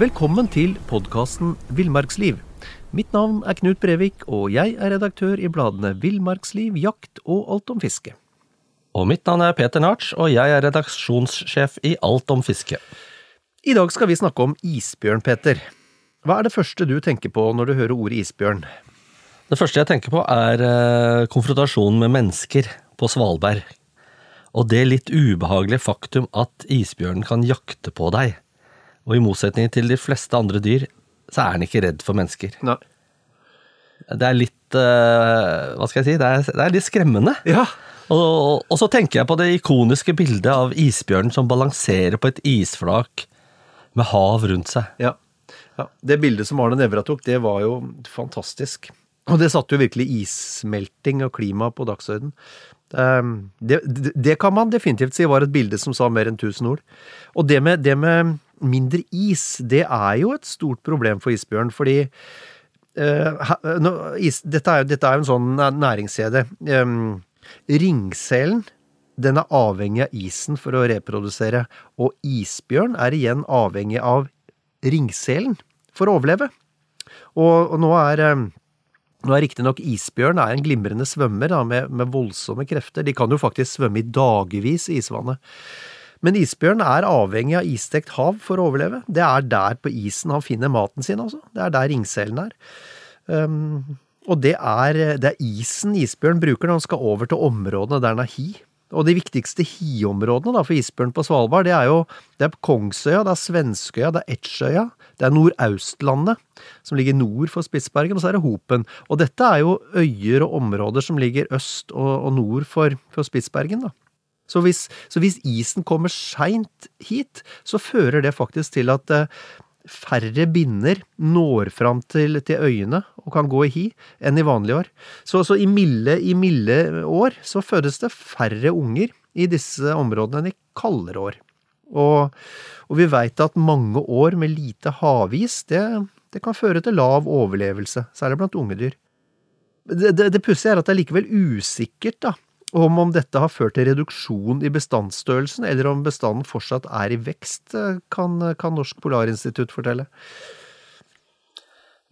Velkommen til podkasten Villmarksliv. Mitt navn er Knut Brevik, og jeg er redaktør i bladene Villmarksliv, Jakt og Alt om fiske. Og mitt navn er Peter Narts, og jeg er redaksjonssjef i Alt om fiske. I dag skal vi snakke om isbjørn, Peter. Hva er det første du tenker på når du hører ordet isbjørn? Det første jeg tenker på, er eh, konfrontasjonen med mennesker på Svalbard. Og det litt ubehagelige faktum at isbjørnen kan jakte på deg. Og i motsetning til de fleste andre dyr, så er den ikke redd for mennesker. Nei. Det er litt uh, Hva skal jeg si? Det er, det er litt skremmende. Ja. Og, og så tenker jeg på det ikoniske bildet av isbjørnen som balanserer på et isflak med hav rundt seg. ja. ja. Det bildet som Arne Nævra tok, det var jo fantastisk. Og det satte jo virkelig issmelting og klima på dagsorden. Um, det, det, det kan man definitivt si var et bilde som sa mer enn tusen ord. Og det med, det med mindre is, det er jo et stort problem for isbjørn, fordi uh, ha- nå, is, dette, er, dette er jo en sånn næ- næringskjede. Um, ringselen den er avhengig av isen for å reprodusere, og isbjørn er igjen avhengig av ringselen for å overleve. Og, og nå er um, nå er riktignok isbjørn er en glimrende svømmer da, med, med voldsomme krefter. De kan jo faktisk svømme i dagevis i isvannet. Men isbjørn er avhengig av isstekt hav for å overleve. Det er der på isen han finner maten sin, altså. Det er der ringselen er. Um, og det er, det er isen isbjørn bruker når han skal over til områdene der han er hi. Og de viktigste hiområdene for isbjørn på Svalbard, det er jo det er Kongsøya, det er Svenskøya, det er Etsjøya, det er Nordaustlandet, som ligger nord for Spitsbergen, og så er det Hopen. Og dette er jo øyer og områder som ligger øst og, og nord for, for Spitsbergen, da. Så hvis, så hvis isen kommer seint hit, så fører det faktisk til at eh, færre binner når fram til, til øyene og kan gå i hi enn i vanlige år. Så, så i, milde, i milde år så fødes det færre unger i disse områdene enn i kaldere år. Og, og vi veit at mange år med lite havis, det, det kan føre til lav overlevelse, særlig blant unge dyr. Det, det, det pussige er at det er likevel usikkert da, om om dette har ført til reduksjon i bestandsstørrelsen, eller om bestanden fortsatt er i vekst, eh, kan, kan Norsk Polarinstitutt fortelle.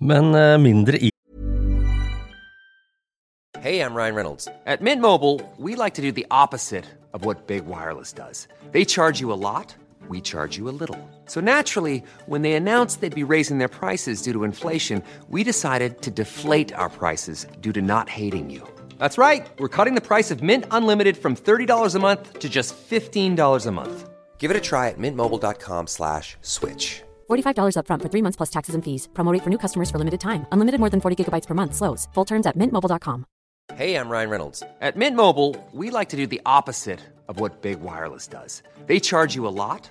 Men eh, mindre Hei, Hey, I'm Ryan Reynolds. At Mint Mobile, we like to do the opposite of what Big Wireless does. They charge you a lot, we charge you a little. So naturally, when they announced they'd be raising their prices due to inflation, we decided to deflate our prices due to not hating you. That's right. We're cutting the price of Mint Unlimited from $30 a month to just $15 a month. Give it a try at mintmobile.com slash switch. $45 upfront for three months plus taxes and fees. Promo rate for new customers for limited time. Unlimited more than 40 gigabytes per month. Slows. Full terms at mintmobile.com. Hey, I'm Ryan Reynolds. At Mint Mobile, we like to do the opposite of what Big Wireless does. They charge you a lot,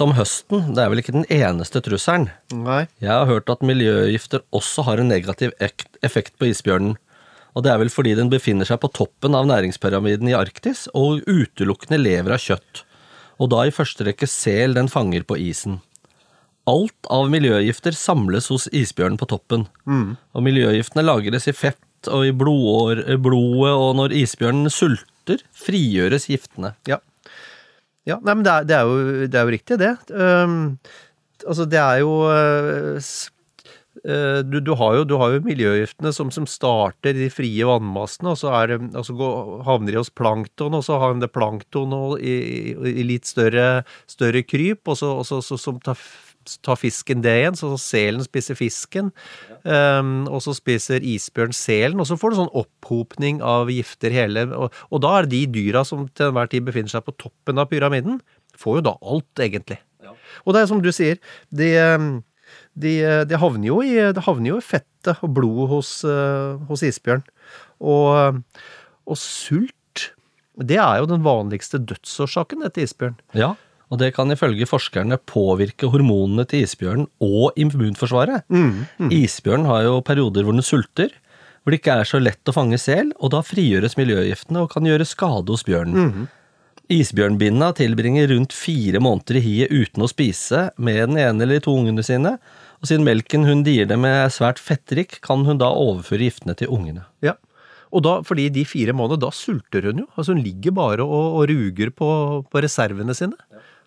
om høsten, det er vel ikke den eneste trusselen. Nei. Jeg har hørt at miljøgifter også har en negativ effekt på isbjørnen. Og det er vel fordi den befinner seg på toppen av næringspyramiden i Arktis og utelukkende lever av kjøtt. Og da i første rekke sel den fanger på isen. Alt av miljøgifter samles hos isbjørnen på toppen. Og miljøgiftene lagres i fett og i blodår, blodet, og når isbjørnen sulter, frigjøres giftene. Ja. Ja nei, men det er, det er, jo, det er jo riktig, det. Um, altså, det er jo uh, du, du, har jo, jo miljøgiftene som, som starter i de frie vannmassene, og så er altså går, havner de hos plankton, og så har de det plankton i, i, i litt større, større kryp, og så, og så, så, som tar, tar fisken det igjen, så selen spiser fisken, um, og så spiser isbjørn selen, og så får du sånn opphopning av gifter hele, og, og da er det de dyra som til enhver tid befinner seg på toppen av pyramiden, får jo da alt, egentlig. Og det er som du sier, de, um, de, de, havner, jo i, de havner jo i fettet og blodet hos, uh, hos isbjørn. Og, og sult, det er jo den vanligste dødsårsaken etter isbjørn. Ja, og det kan ifølge forskerne påvirke hormonene til isbjørnen og immunforsvaret. Isbjørnen har jo perioder hvor den sulter, hvor det ikke er så lett å fange sel, og da frigjøres miljøgiftene og kan gjøre skade hos bjørnen. Isbjørnbinna tilbringer rundt fire måneder i hiet uten å spise med den ene eller de to ungene sine, og siden melken hun dier det med er svært fettrik, kan hun da overføre giftene til ungene. Ja. Og da, fordi de fire månedene, da sulter hun jo. Altså Hun ligger bare og, og ruger på, på reservene sine.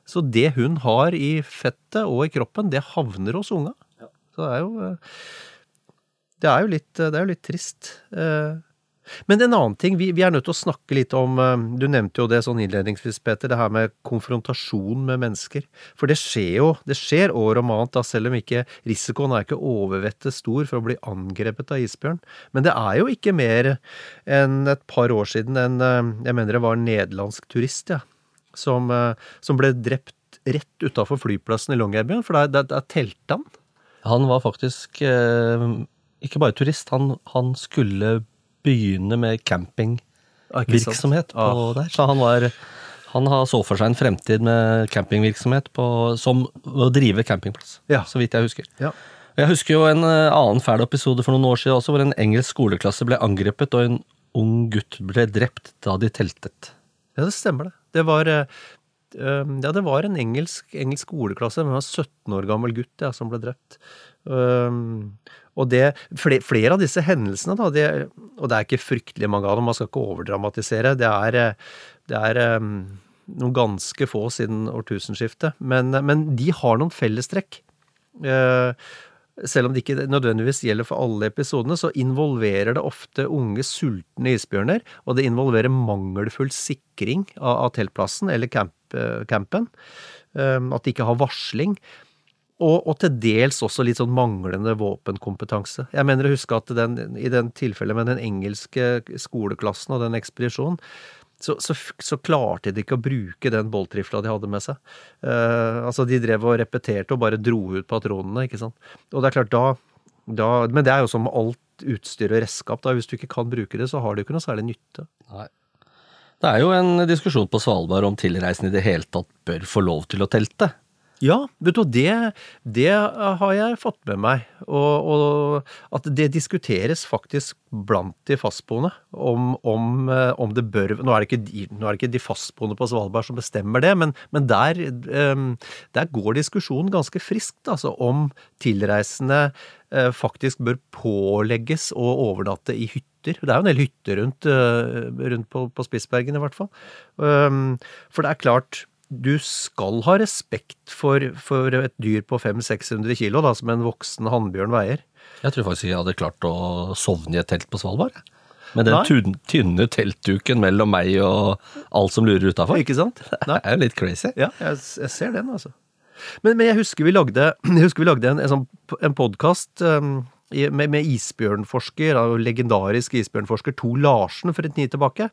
Så det hun har i fettet og i kroppen, det havner hos unga. Så det er jo eh, Det er jo litt, det er jo litt trist. Eh, Men en annen ting, vi, vi er nødt til å snakke litt om eh, Du nevnte jo det sånn innledningsvis, Peter, det her med konfrontasjon med mennesker. For det skjer jo, det skjer år om annet, da, selv om ikke risikoen er ikke overvettet stor for å bli angrepet av isbjørn. Men det er jo ikke mer enn et par år siden enn Jeg mener det var en nederlandsk turist, ja, som, eh, som ble drept rett utafor flyplassen i Longyearbyen, for der, der, der telte han. Han var faktisk eh, ikke bare turist, han, han skulle begynne med campingvirksomhet Ah, på der. Så han var han har så for seg en fremtid med campingvirksomhet på, som å drive campingplass, Ja. så vidt jeg husker. Ja. Jeg husker jo en eh, annen fæl episode for noen år siden også, hvor en engelsk skoleklasse ble angrepet, og en ung gutt ble drept da de teltet. Ja, det stemmer det. Det var, eh, um, ja, det var en engelsk, engelsk skoleklasse med en 17 år gammel gutt ja, som ble drept. Um, og det, flere, flere av disse hendelsene, da, det, og det er ikke fryktelig mange av dem, man skal ikke overdramatisere, det er, eh, det er um, noen ganske få siden årtusenskiftet, men, men de har noen fellestrekk. Eh, selv om det ikke nødvendigvis gjelder for alle episodene, så involverer det ofte unge, sultne isbjørner, og det involverer mangelfull sikring av, av teltplassen eller camp, eh, campen. Eh, At de ikke har varsling. Og, og til dels også litt sånn manglende våpenkompetanse. Jeg mener å huske at den, i den tilfellet med den engelske skoleklassen og den ekspedisjonen, så, så, så klarte de ikke å bruke den boltrifla de hadde med seg. Eh, altså, de drev og repeterte og bare dro ut patronene, ikke sant. Og det er klart, da, da Men det er jo som alt utstyr og redskap, da. Hvis du ikke kan bruke det, så har jo ikke noe særlig nytte. Det er jo en diskusjon på Svalbard om tilreisende i det hele tatt bør få lov til å telte. Ja, vet du, det, det har jeg fått med meg. Og, og at det diskuteres faktisk blant de fastboende om, om, eh, om det bør nå er det, ikke nå er det ikke de fastboende på Svalbard som bestemmer det, men, men der, eh, der går diskusjonen ganske friskt, altså om tilreisende eh, faktisk bør pålegges å overnatte i hytter. Det er jo en del hytter rundt, eh, rundt på, på Spitsbergen, i hvert fall. Um, For det er klart, du skal ha respekt for, for et dyr på 500-600 kilo, da, som en voksen hannbjørn veier. Jeg tror faktisk jeg hadde klart å sovne i et telt på Svalbard. Med den tynne, tynne teltduken mellom meg og alt som lurer utafor. Ikke sant? Det er jo litt crazy. Ja, jeg, jeg ser den, altså. Men, men jeg husker vi lagde, jeg husker vi lagde en, en, sånn, en podkast um, med, med isbjørnforsker, legendarisk isbjørnforsker To Larsen for en tid tilbake.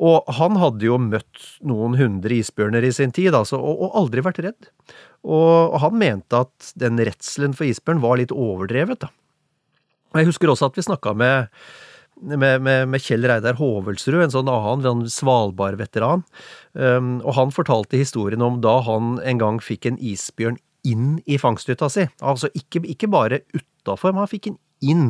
Og han hadde jo møtt noen hundre isbjørner i sin tid, altså, og, og aldri vært redd. Og han mente at den redselen for isbjørn var litt overdrevet, da. Jeg husker også at vi snakka med, med, med, med Kjell Reidar Hovelsrud, en sånn annen sånn Svalbard-veteran. Um, og han fortalte historien om da han en gang fikk en isbjørn inn i fangsthytta si. Altså ikke, ikke bare utafor, men han fikk den inn.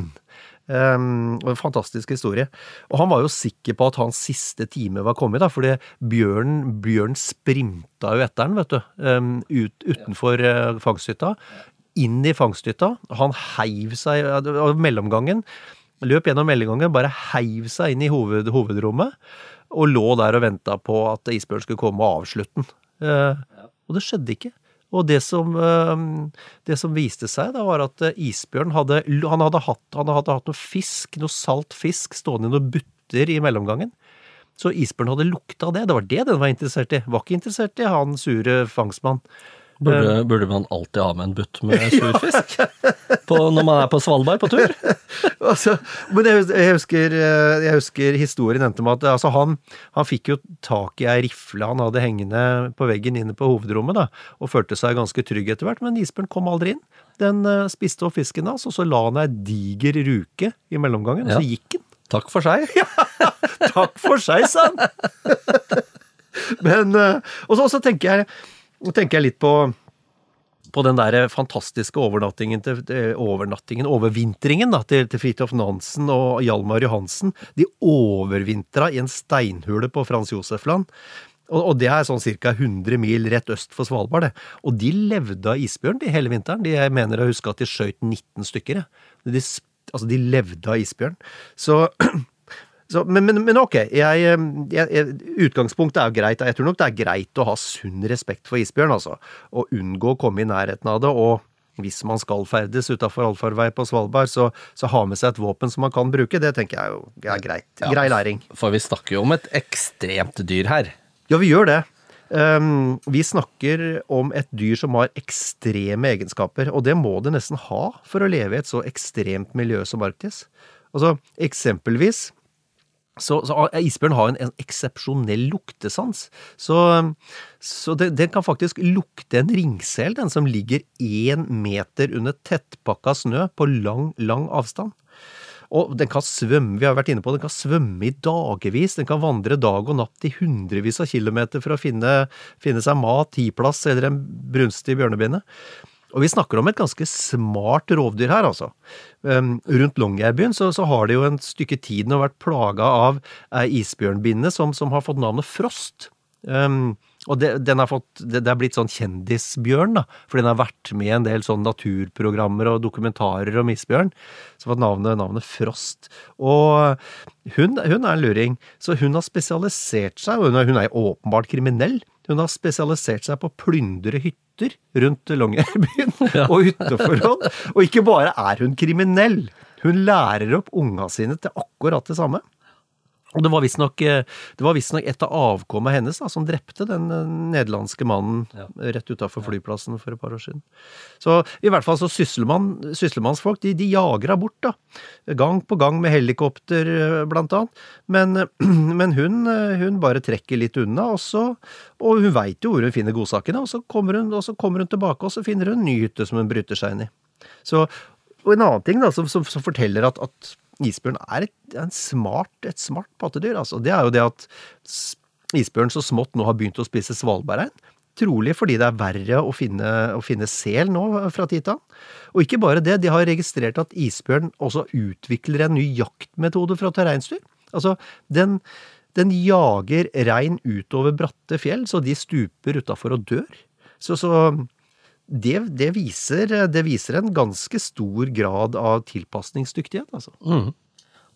Um, en fantastisk historie. Og han var jo sikker på at hans siste time var kommet, da, fordi bjørnen, bjørn sprinta jo etter den, vet du. Um, ut, utenfor uh, fangsthytta. Inn i fangsthytta. Han heiv seg av mellomgangen. Løp gjennom mellomgangen, bare heiv seg inn i hoved, hovedrommet. Og lå der og venta på at isbjørn skulle komme og avslutte den. Uh, og det skjedde ikke. Og det som, det som viste seg, da, var at isbjørnen isbjørn hadde Han hadde hatt, han hadde hatt noe fisk, noe salt fisk, stående i noen butter i mellomgangen. Så isbjørn hadde lukta det. Det var det den var interessert i. Var ikke interessert i han sure fangstmann. Burde, burde man alltid ha med en butt med surfisk på, når man er på Svalbard på tur? Altså, men jeg, jeg, husker, eh, jeg husker historien endte med at altså han, han fikk jo tak i ei rifle han hadde hengende på veggen inne på hovedrommet, da, og følte seg ganske trygg etter hvert, men isbjørn kom aldri inn. Den eh, spiste opp fisken hans, og så la han ei diger ruke i mellomgangen, og Ja. så gikk den. Takk for seg. Takk for seg, sa han! Men, eh, og så tenker, jeg, tenker jeg litt på på den der fantastiske overnattingen til, overnattingen, overvintringen da, til, til Fridtjof Nansen og Hjalmar Johansen. De overvintra i en steinhule på Frans Josef-land. Og, det er sånn ca. 100 mil rett øst for Svalbard. det. Og de levde av isbjørn de hele vinteren. De, jeg mener å huske at de skjøt 19 stykker. De, altså, de levde av isbjørn. Så så, men, men, men ok, jeg, jeg, utgangspunktet er jo greit. Jeg tror nok det er greit å ha sunn respekt for isbjørn, altså. Og unngå å komme i nærheten av det. Og hvis man skal ferdes utafor allfarvei på Svalbard, så, så ha med seg et våpen som man kan bruke. Det tenker jeg jo er greit. Ja. Grei læring. For vi snakker jo om et ekstremt dyr her. Ja, vi gjør det. Um, vi snakker om et dyr som har ekstreme egenskaper, og det må det nesten ha for å leve i et så ekstremt miljø som Arktis. Altså, eksempelvis så, så isbjørn har en, en eksepsjonell luktesans. Så, så den kan faktisk lukte en ringsel, den som ligger én meter under tettpakka snø på lang, lang avstand. Og den kan svømme, vi har vært inne på, den kan svømme i dagevis. Den kan vandre dag og natt i hundrevis av kilometer for å finne, finne seg mat, tiplass eller en brunstig bjørnebinne. Og vi snakker om et ganske smart rovdyr her, altså. Um, rundt Longyearbyen så, så har det jo en stykke tid nå vært plaga av ei isbjørnbinne som, som har fått navnet Frost. Um, og det, fått, det, det er blitt sånn kjendisbjørn, da, for den har vært med i en del sånn naturprogrammer og dokumentarer om isbjørn. Så fått navnet, navnet Frost. Og hun, hun er en luring, så hun har spesialisert seg, og hun er, hun er åpenbart kriminell. Hun har spesialisert seg på å plyndre hytter rundt Longyearbyen og hytteforhold. Og ikke bare er hun kriminell, hun lærer opp unga sine til akkurat det samme. Og det var visstnok eh, det var visstnok et av avkommet hennes da, som drepte den eh, nederlandske mannen rett utafor flyplassen for et par år siden. Så i hvert fall så sysselmann, sysselmannsfolk de, de jager henne bort, da. Gang på gang med helikopter, eh, blant annet. Men, men hun, hun bare trekker litt unna, og så Og hun veit jo hvor hun finner godsakene, og så hun, og så kommer hun tilbake, og så finner hun en ny hytte som hun bryter seg inn i. Så, og en annen ting da, som, som, som forteller at, at isbjørn er et, en smart, et smart pattedyr. Altså. Det er jo det at isbjørn så smått nå har begynt å spise svalbardrein. Trolig fordi det er verre å finne, å finne sel nå fra tid til annen. Og ikke bare det, de har registrert at isbjørn også utvikler en ny jaktmetode for å ta reinsdyr. Altså, den, den jager rein utover bratte fjell, så de stuper utafor og dør. Så, så det, det, viser, det viser en ganske stor grad av tilpasningsdyktighet, altså.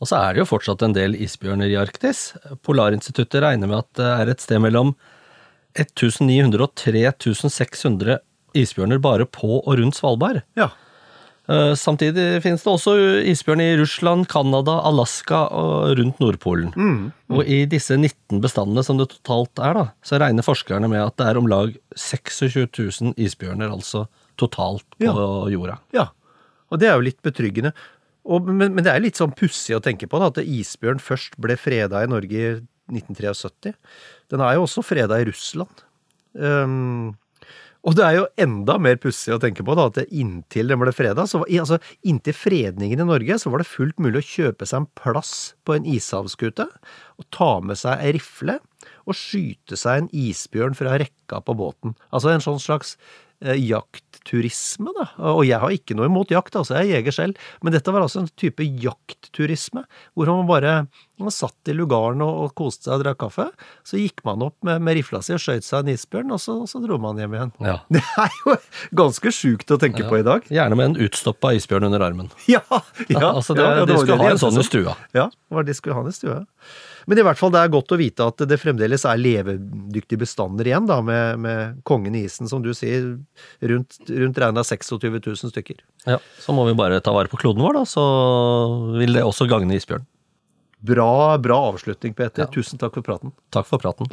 Og så er det jo fortsatt en del isbjørner i Arktis. Polarinstituttet regner med at det er et sted mellom 1900 og 3600 isbjørner bare på og rundt Svalbard. Ja. Eh, Samtidig finnes det også isbjørn i Russland, Canada, Alaska og rundt Nordpolen. Og i disse 19 bestandene som det totalt er, da, så regner forskerne med at det er om lag 26 000 isbjørner altså totalt på Ja. jorda. Ja, og det er jo litt betryggende. Og, men, men det er litt sånn pussig å tenke på da, at isbjørn først ble freda i Norge i 1973. Den er jo også freda i Russland. Um, og det er jo enda mer pussig å tenke på da, at inntil den ble freda, altså, inntil fredningen i Norge, så var det fullt mulig å kjøpe seg en plass på en ishavskute, og ta med seg ei rifle, og skyte seg en isbjørn fra rekka på båten. Altså en sånn slags eh, jaktturisme, da. Og jeg har ikke noe imot jakt, altså, jeg er jeger selv, men dette var altså en type jaktturisme, hvor man bare man satt i lugaren og, og koste seg og drakk kaffe. Så gikk man opp med, med rifla si og skjøt seg en isbjørn, og så, så dro man hjem igjen. Ja. Det er jo ganske sjukt å tenke på i dag. Gjerne med en utstoppa isbjørn under armen. Ja, ja, altså det, ja, ja, de skulle det ha en sånn i stua. Ja, det var de skulle ha i stua. Men i hvert fall, det er godt å vite at det fremdeles er levedyktige bestander igjen, da, med, med kongen i isen, som du sier, rundt, rundt regna 26 000 stykker. Ja, Så må vi bare ta vare på kloden vår, da, så vil det også gagne isbjørn. Bra, bra avslutning, Peter. Tusen takk for praten. Takk for praten.